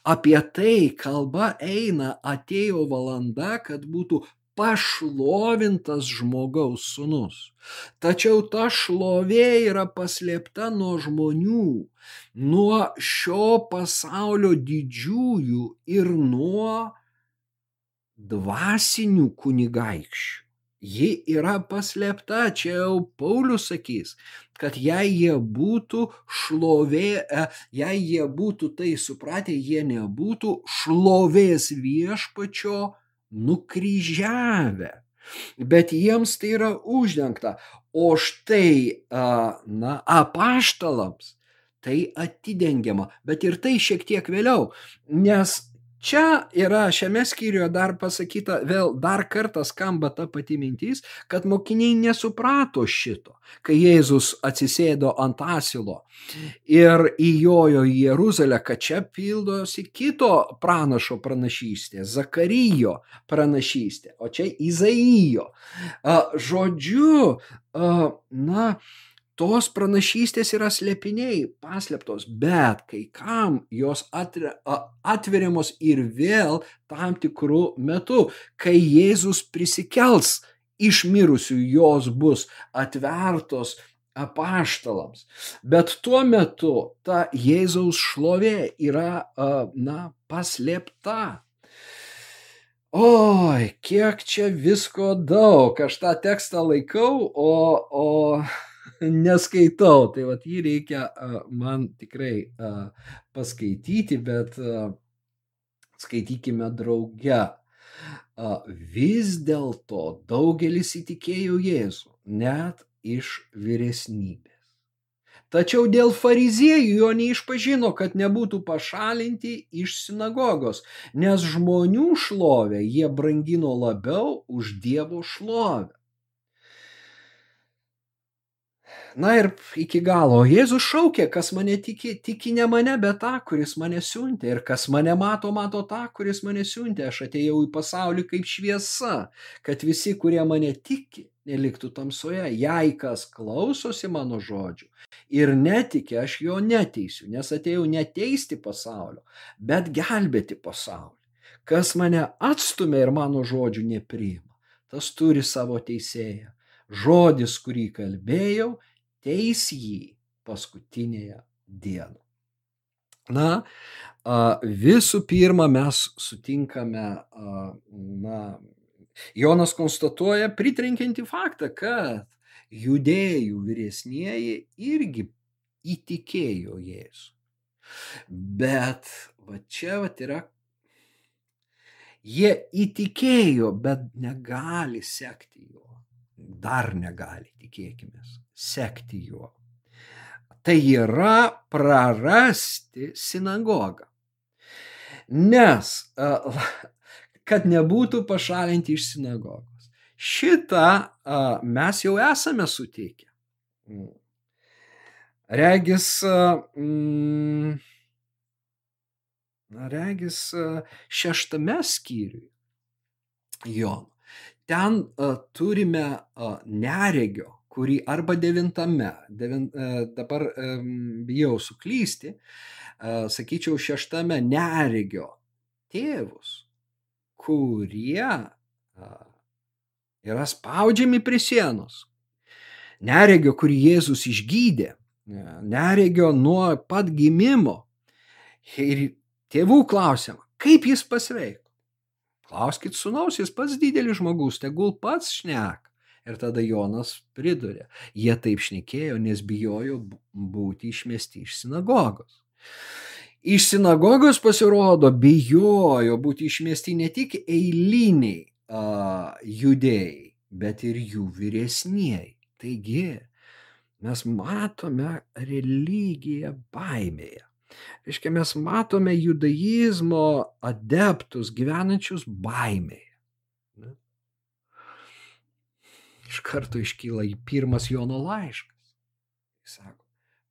Apie tai kalba eina, atėjo valanda, kad būtų pašlovintas žmogaus sunus. Tačiau ta šlovė yra paslėpta nuo žmonių, nuo šio pasaulio didžiųjų ir nuo dvasinių kunigaikščių ji yra paslėpta, čia jau Paulius sakys, kad jei jie būtų šlovė, e, jei jie būtų tai supratę, jie nebūtų šlovės viešpačio nukryžiavę. Bet jiems tai yra uždengta. O štai, na, apaštalams tai atidengiama. Bet ir tai šiek tiek vėliau, nes Čia yra šiame skyriuje dar pasakyta, vėl dar kartą skamba ta pati mintis, kad mokiniai nesuprato šito, kai Jėzus atsisėdo ant asilo ir įjojo į Jeruzalę, kad čia pildosi kito pranašo pranašystė, Zakarijo pranašystė, o čia Izaijo. Žodžiu, na, tos pranašystės yra slėpiniai, paslėptos, bet kai kam jos atveriamos ir vėl tam tikrų metų, kai Jėzus prisikels iš mirusių, jos bus atvertos apaštalams. Bet tuo metu ta Jėzaus šlovė yra, na, paslėpta. Oi, kiek čia visko daug, aš tą tekstą laikau, o, o neskaitau, tai vat jį reikia man tikrai paskaityti, bet skaitykime drauge. Vis dėlto daugelis įtikėjo Jėzų, net iš vyresnybės. Tačiau dėl fariziejų jo neišpažino, kad nebūtų pašalinti iš sinagogos, nes žmonių šlovę jie brangino labiau už Dievo šlovę. Na ir iki galo. Jėzus šaukė, kas mane tiki, tiki ne mane, bet tą, kuris mane siuntė. Ir kas mane mato, mato tą, kuris mane siuntė. Aš atėjau į pasaulį kaip šviesa, kad visi, kurie mane tiki, neliktų tamsoje. Jei kas klausosi mano žodžių ir netiki, aš jo neteisiu, nes atėjau neteisti pasaulio, bet gelbėti pasaulį. Kas mane atstumia ir mano žodžių nepriima, tas turi savo teisėją. Žodis, kurį kalbėjau, teis jį paskutinėje dieną. Na, visų pirma, mes sutinkame, na, Jonas konstatuoja pritrenkiantį faktą, kad judėjų vyresnieji irgi įtikėjo Jėzų. Bet va čia va yra, jie įtikėjo, bet negali sekti juo. Dar negali, tikėkime sekti juo. Tai yra prarasti sinagogą. Nes, [laughs] kad nebūtų pašalinti iš sinagogos. Šitą mes jau esame sutikę. Regis, mm, regis šeštame skyriui Jono. Ten turime neregio kurį arba devintame, devin, e, dabar bijau suklysti, e, sakyčiau, šeštame neregio tėvus, kurie yra spaudžiami prie sienos. Neregio, kurį Jėzus išgydė, e, neregio nuo pat gimimo. Ir tėvų klausiama, kaip jis pasveiko. Klauskit sunaus, jis pats didelis žmogus, tegul pats šneka. Ir tada Jonas pridurė, jie taip šnekėjo, nes bijojo būti išmesti iš sinagogos. Iš sinagogos pasirodo, bijojo būti išmesti ne tik eiliniai a, judėjai, bet ir jų vyresnieji. Taigi, mes matome religiją baimėje. Reiškia, mes matome judaizmo adeptus gyvenančius baimėje iš karto iškyla į pirmas Jono laiškas. Jis sako,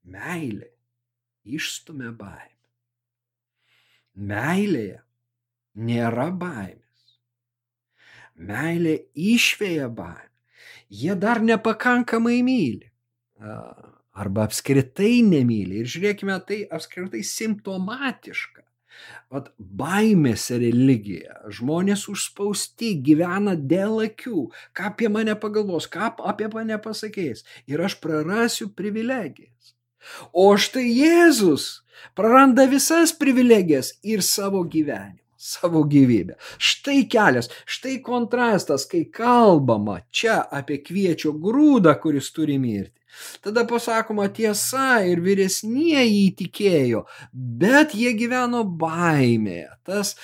meilė išstumia baimę. Meilėje nėra baimės. Meilė išvėja baimę. Jie dar nepakankamai myli. arba apskritai nemyli. Ir žiūrėkime, tai apskritai simptomatiška. Vat baimės religija. Žmonės užspausti, gyvena dėl akių. Ką apie mane pagalvos, ką apie mane pasakys. Ir aš prarasiu privilegijas. O štai Jėzus praranda visas privilegijas ir savo gyvenimą savo gyvybę. Štai kelias, štai kontrastas, kai kalbama čia apie kviečio grūdą, kuris turi mirti. Tada pasakoma tiesa ir vyresnieji įtikėjo, bet jie gyveno baimėje. Tas,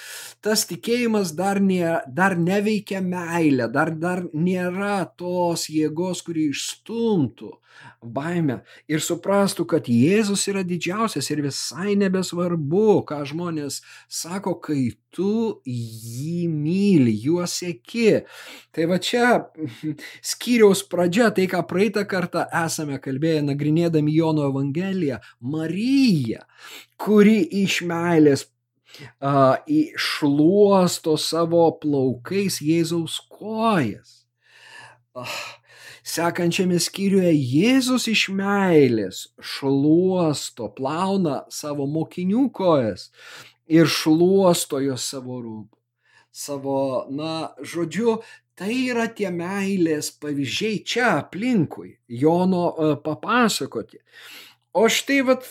tas tikėjimas dar, nė, dar neveikia meilę, dar, dar nėra tos jėgos, kuri išstumtų baimę ir suprastų, kad Jėzus yra didžiausias ir visai nebesvarbu, ką žmonės sako, kai tu jį myli, juos sėki. Tai va čia skyriaus pradžia, tai ką praeitą kartą esame kalbėję, nagrinėdami Jono Evangeliją, Marija, kuri iš meilės išluosto savo plaukais Jėzaus kojas. Uh, Sekančiame skyriuje Jėzus iš meilės šluosto, plauna savo mokinių kojas ir šluosto jos savo rūbų. Savo, na, žodžiu, tai yra tie meilės pavyzdžiai čia aplinkui, Jono papasakoti. O štai vat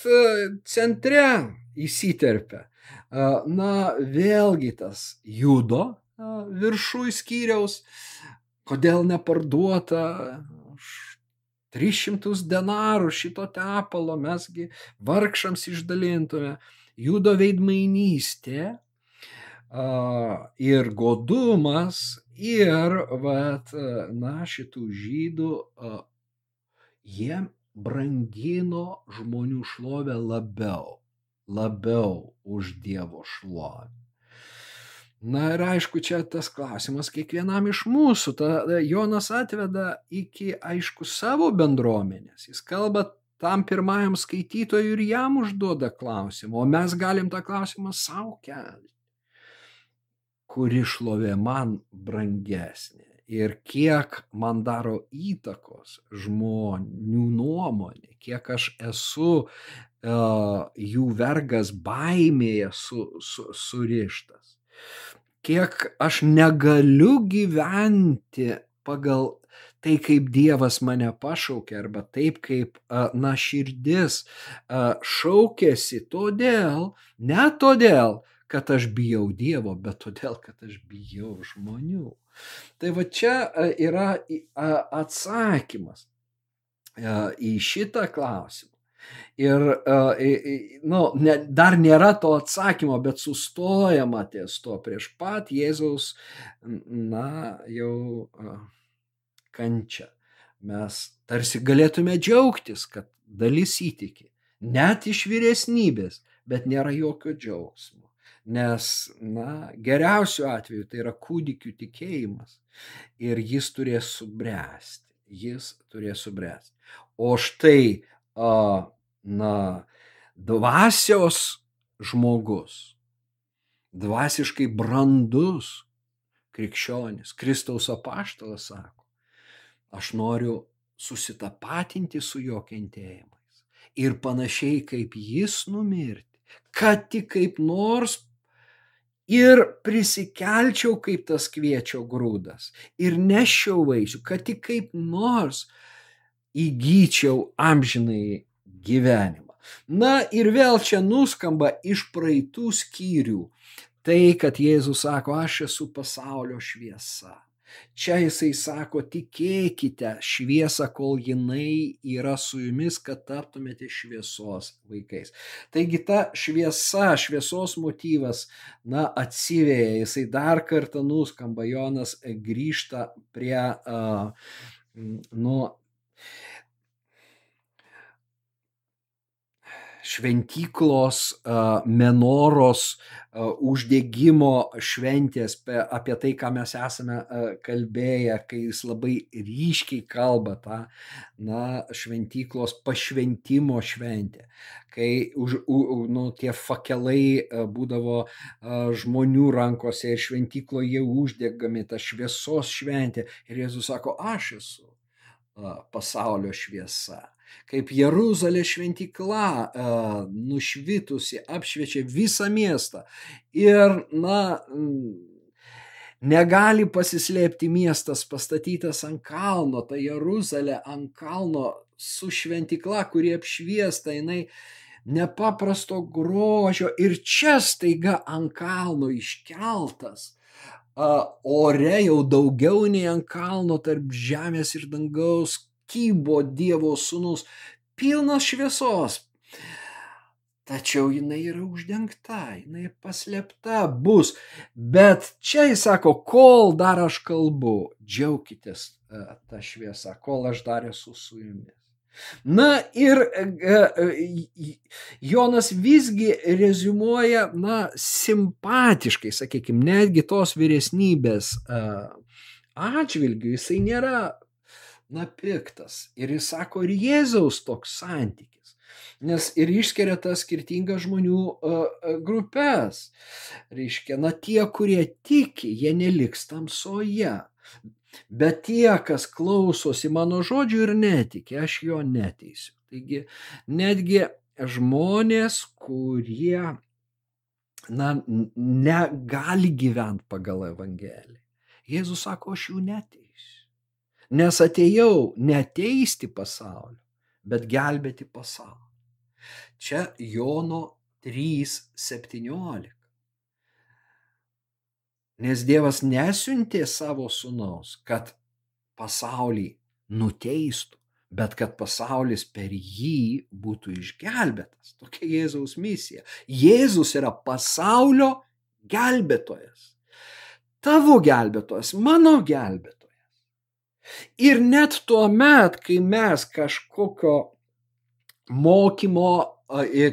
centre įsiterpia, na, vėlgi tas judo viršų skyriaus, kodėl neparduota 300 denarų šito tepalo mesgi vargšams išdalintume. Judo veidmainystė ir godumas ir, vat, na, šitų žydų, jie brangino žmonių šlovę labiau, labiau už Dievo šlovę. Na ir aišku, čia tas klausimas kiekvienam iš mūsų. Ta, Jonas atveda iki, aišku, savo bendruomenės. Jis kalba tam pirmajam skaitytojui ir jam užduoda klausimą, o mes galim tą klausimą savo kelti. Kuri šlovė man brangesnė ir kiek man daro įtakos žmonių nuomonė, kiek aš esu uh, jų vergas baimėje su, su, surištas kiek aš negaliu gyventi pagal tai, kaip Dievas mane pašaukė, arba taip, kaip, na, širdis šaukėsi, todėl, ne todėl, kad aš bijau Dievo, bet todėl, kad aš bijau žmonių. Tai va čia yra atsakymas į šitą klausimą. Ir nu, ne, dar nėra to atsakymo, bet sustojama ties to prieš pat Jėzaus, na, jau kančia. Mes tarsi galėtume džiaugtis, kad dalis įtiki. Net iš vyresnybės, bet nėra jokio džiaugsmo. Nes, na, geriausiu atveju tai yra kūdikių tikėjimas. Ir jis turės subręsti. Jis turės subręsti. O štai na, dvasios žmogus, dvasiškai brandus krikščionis, Kristaus apaštalas sako, aš noriu susitapatinti su jo kentėjimais ir panašiai kaip jis numirti, kad tik kaip nors ir prisikelčiau kaip tas kviečio grūdas ir neščiau vaisių, kad tik kaip nors įgyčiau amžinai gyvenimą. Na ir vėl čia nuskamba iš praeitų skyrių tai, kad Jėzus sako, aš esu pasaulio šviesa. Čia jisai sako, tikėkite šviesą, kol jinai yra su jumis, kad taptumėte šviesos vaikais. Taigi ta šviesa, šviesos motyvas, na, atsivėja, jisai dar kartą nuskamba, Jonas grįžta prie, uh, nu, šventyklos menoros uždegimo šventės, apie tai, ką mes esame kalbėję, kai jis labai ryškiai kalba tą, na, šventyklos pašventimo šventę, kai už, u, nu, tie fakelai būdavo žmonių rankose ir šventykloje uždegami ta šviesos šventė ir Jėzus sako, aš esu pasaulio šviesa. Kaip Jeruzalė šventikla e, nušvitusi apšviečia visą miestą. Ir, na, negali pasislėpti miestas pastatytas ant kalno, ta Jeruzalė ant kalno su šventikla, kuri apšviesta, jinai nepaprasto grožio ir čia staiga ant kalno iškeltas ore jau daugiau nei ant kalno tarp žemės ir dangaus kybo Dievo sūnus, pilnas šviesos. Tačiau jinai yra uždengta, jinai paslėpta bus. Bet čia jis sako, kol dar aš kalbu, džiaukitės e, tą šviesą, kol aš dar esu su jumis. Na ir e, e, Jonas visgi rezumuoja, na, simpatiškai, sakykime, netgi tos vyresnybės atžvilgių, jisai nėra na piktas. Ir jis sako, ir Jėzaus toks santykis. Nes ir išskiria tas skirtingas žmonių uh, grupės. Reiškia, na tie, kurie tiki, jie neliks tamsoje. Bet tie, kas klausosi mano žodžių ir netiki, aš jo neteisiu. Taigi, netgi žmonės, kurie na, negali gyventi pagal Evangeliją. Jėzus sako, aš jų neteisiu. Nes atėjau neteisti pasaulio, bet gelbėti pasaulį. Čia Jono 3.17. Nes Dievas nesiuntė savo sunaus, kad pasaulį nuteistų, bet kad pasaulis per jį būtų išgelbėtas. Tokia Jėzaus misija. Jėzus yra pasaulio gelbėtojas. Tavo gelbėtojas, mano gelbėtojas. Ir net tuo met, kai mes kažkokio mokymo,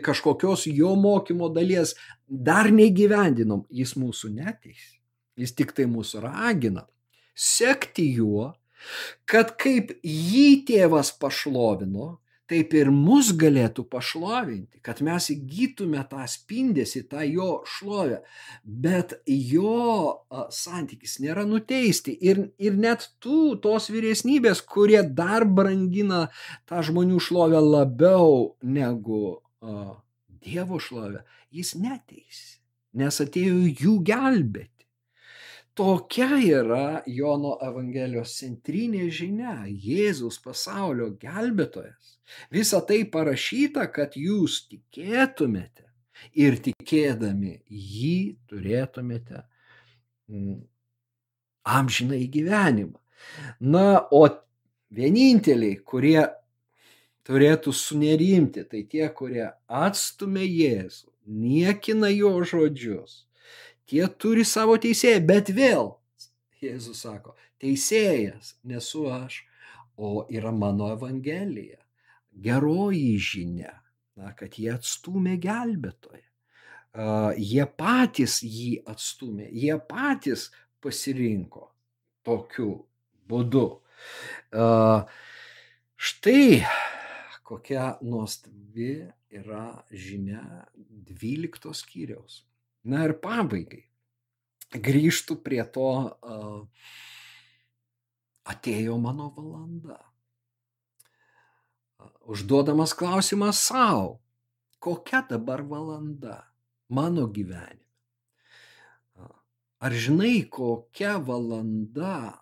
kažkokios jo mokymo dalies dar negyvendinom, jis mūsų neteis. Jis tik tai mūsų ragina sekti juo, kad kaip jį tėvas pašlovino, taip ir mus galėtų pašlovinti, kad mes įgytume tą spindėsi, tą jo šlovę. Bet jo santykis nėra nuteisti. Ir, ir net tų, tos vyresnybės, kurie dar brangina tą žmonių šlovę labiau negu uh, Dievo šlovę, jis neteisi, nes atėjo jų gelbėti. Tokia yra Jono Evangelijos centrinė žinia - Jėzus pasaulio gelbėtojas. Visa tai parašyta, kad jūs tikėtumėte ir tikėdami jį turėtumėte mm, amžiną į gyvenimą. Na, o vieninteliai, kurie turėtų sunerimti, tai tie, kurie atstumia Jėzų, niekina jo žodžius, tie turi savo teisėją, bet vėl, Jėzus sako, teisėjas nesu aš, o yra mano Evangelija geroji žinia, na, kad jie atstumė gelbėtoją. Jie patys jį atstumė, jie patys pasirinko tokiu būdu. Štai kokia nuostabi yra žinia 12 skyriaus. Na ir pabaigai grįžtų prie to, atėjo mano valanda užduodamas klausimą savo, kokia dabar valanda mano gyvenime. Ar žinai, kokia valanda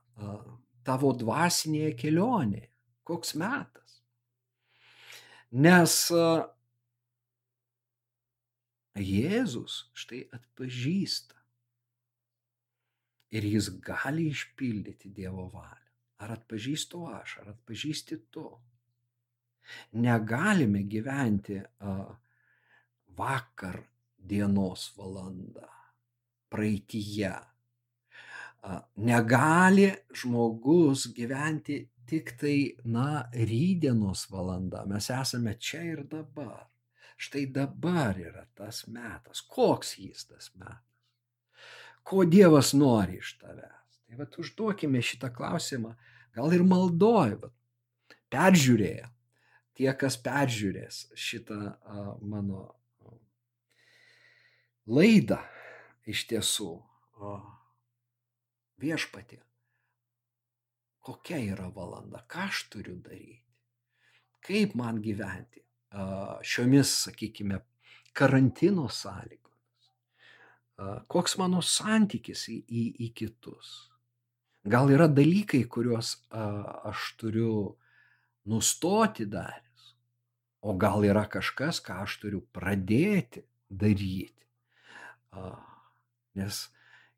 tavo dvasinėje kelionėje, koks metas? Nes Jėzus štai atpažįsta ir jis gali išpildyti Dievo valią. Ar atpažįstu aš, ar atpažįsti tu? Negalime gyventi vakar dienos valandą, praeitįje. Negali žmogus gyventi tik tai, na, rydienos valanda. Mes esame čia ir dabar. Štai dabar yra tas metas. Koks jis tas metas? Ko Dievas nori iš tavęs? Tai vad užduokime šitą klausimą, gal ir maldoj, vat, peržiūrėję tie, kas peržiūrės šitą mano laidą, iš tiesų, viešpatė, kokia yra valanda, ką aš turiu daryti, kaip man gyventi šiomis, sakykime, karantino sąlygomis. Koks mano santykis į, į, į kitus. Gal yra dalykai, kuriuos aš turiu nustoti daręs, o gal yra kažkas, ką aš turiu pradėti daryti. Nes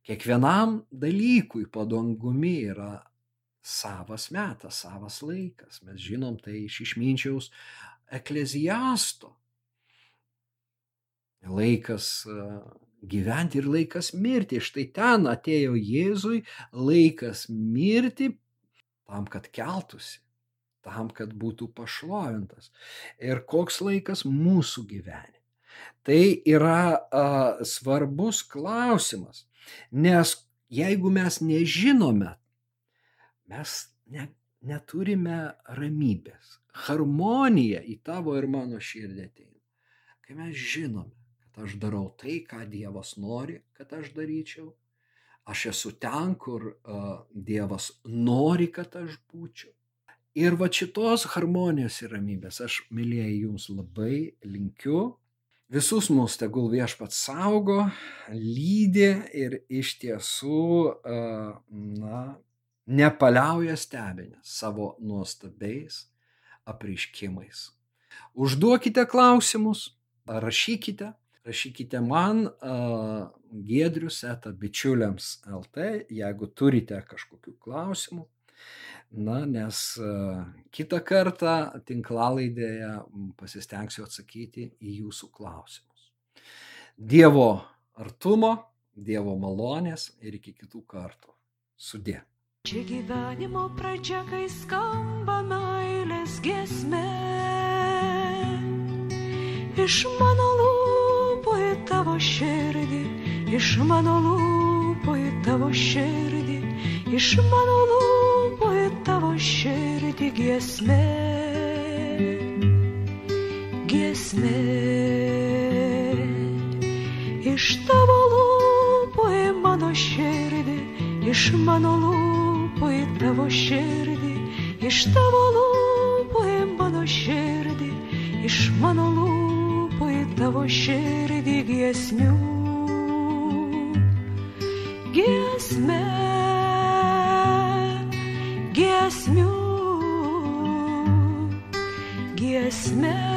kiekvienam dalykui padangumi yra savas metas, savas laikas. Mes žinom tai iš išminčiaus ekleziasto. Laikas gyventi ir laikas mirti. Štai ten atėjo Jėzui laikas mirti tam, kad keltųsi, tam, kad būtų pašlovintas. Ir koks laikas mūsų gyvenime. Tai yra a, svarbus klausimas, nes jeigu mes nežinome mes ne, neturime ramybės. Harmonija į tavo ir mano širdį ateina. Kai mes žinome, kad aš darau tai, ką Dievas nori, kad aš daryčiau, aš esu ten, kur uh, Dievas nori, kad aš būčiau. Ir va šitos harmonijos ir ramybės aš, mėlyjei, jums labai linkiu. Visus mus tegul viešpats saugo, lydi ir iš tiesų, na, nepaliauja stebinę savo nuostabiais apreiškimais. Užduokite klausimus, rašykite, rašykite man uh, Gedrius eta bičiuliams LT, jeigu turite kažkokių klausimų. Na, nes uh, kitą kartą tinklalaidėje pasistengsiu atsakyti į jūsų klausimus. Dievo artumo, Dievo malonės ir iki kitų kartų. Sudė. Čia gyvenimo pradžia, kai skamba meilės gesmė. Iš mano lūpų į tavo širdį, iš mano lūpų į tavo širdį, iš mano lūpų širdį gesmė. Gesmė. Iš tavo lūpų į mano širdį, iš mano lūpų į tavo širdį, iš tavo lūpų į mano širdį, iš mano lūpų į tavo širdį giesmių. Giesmė, giesmių, giesmė,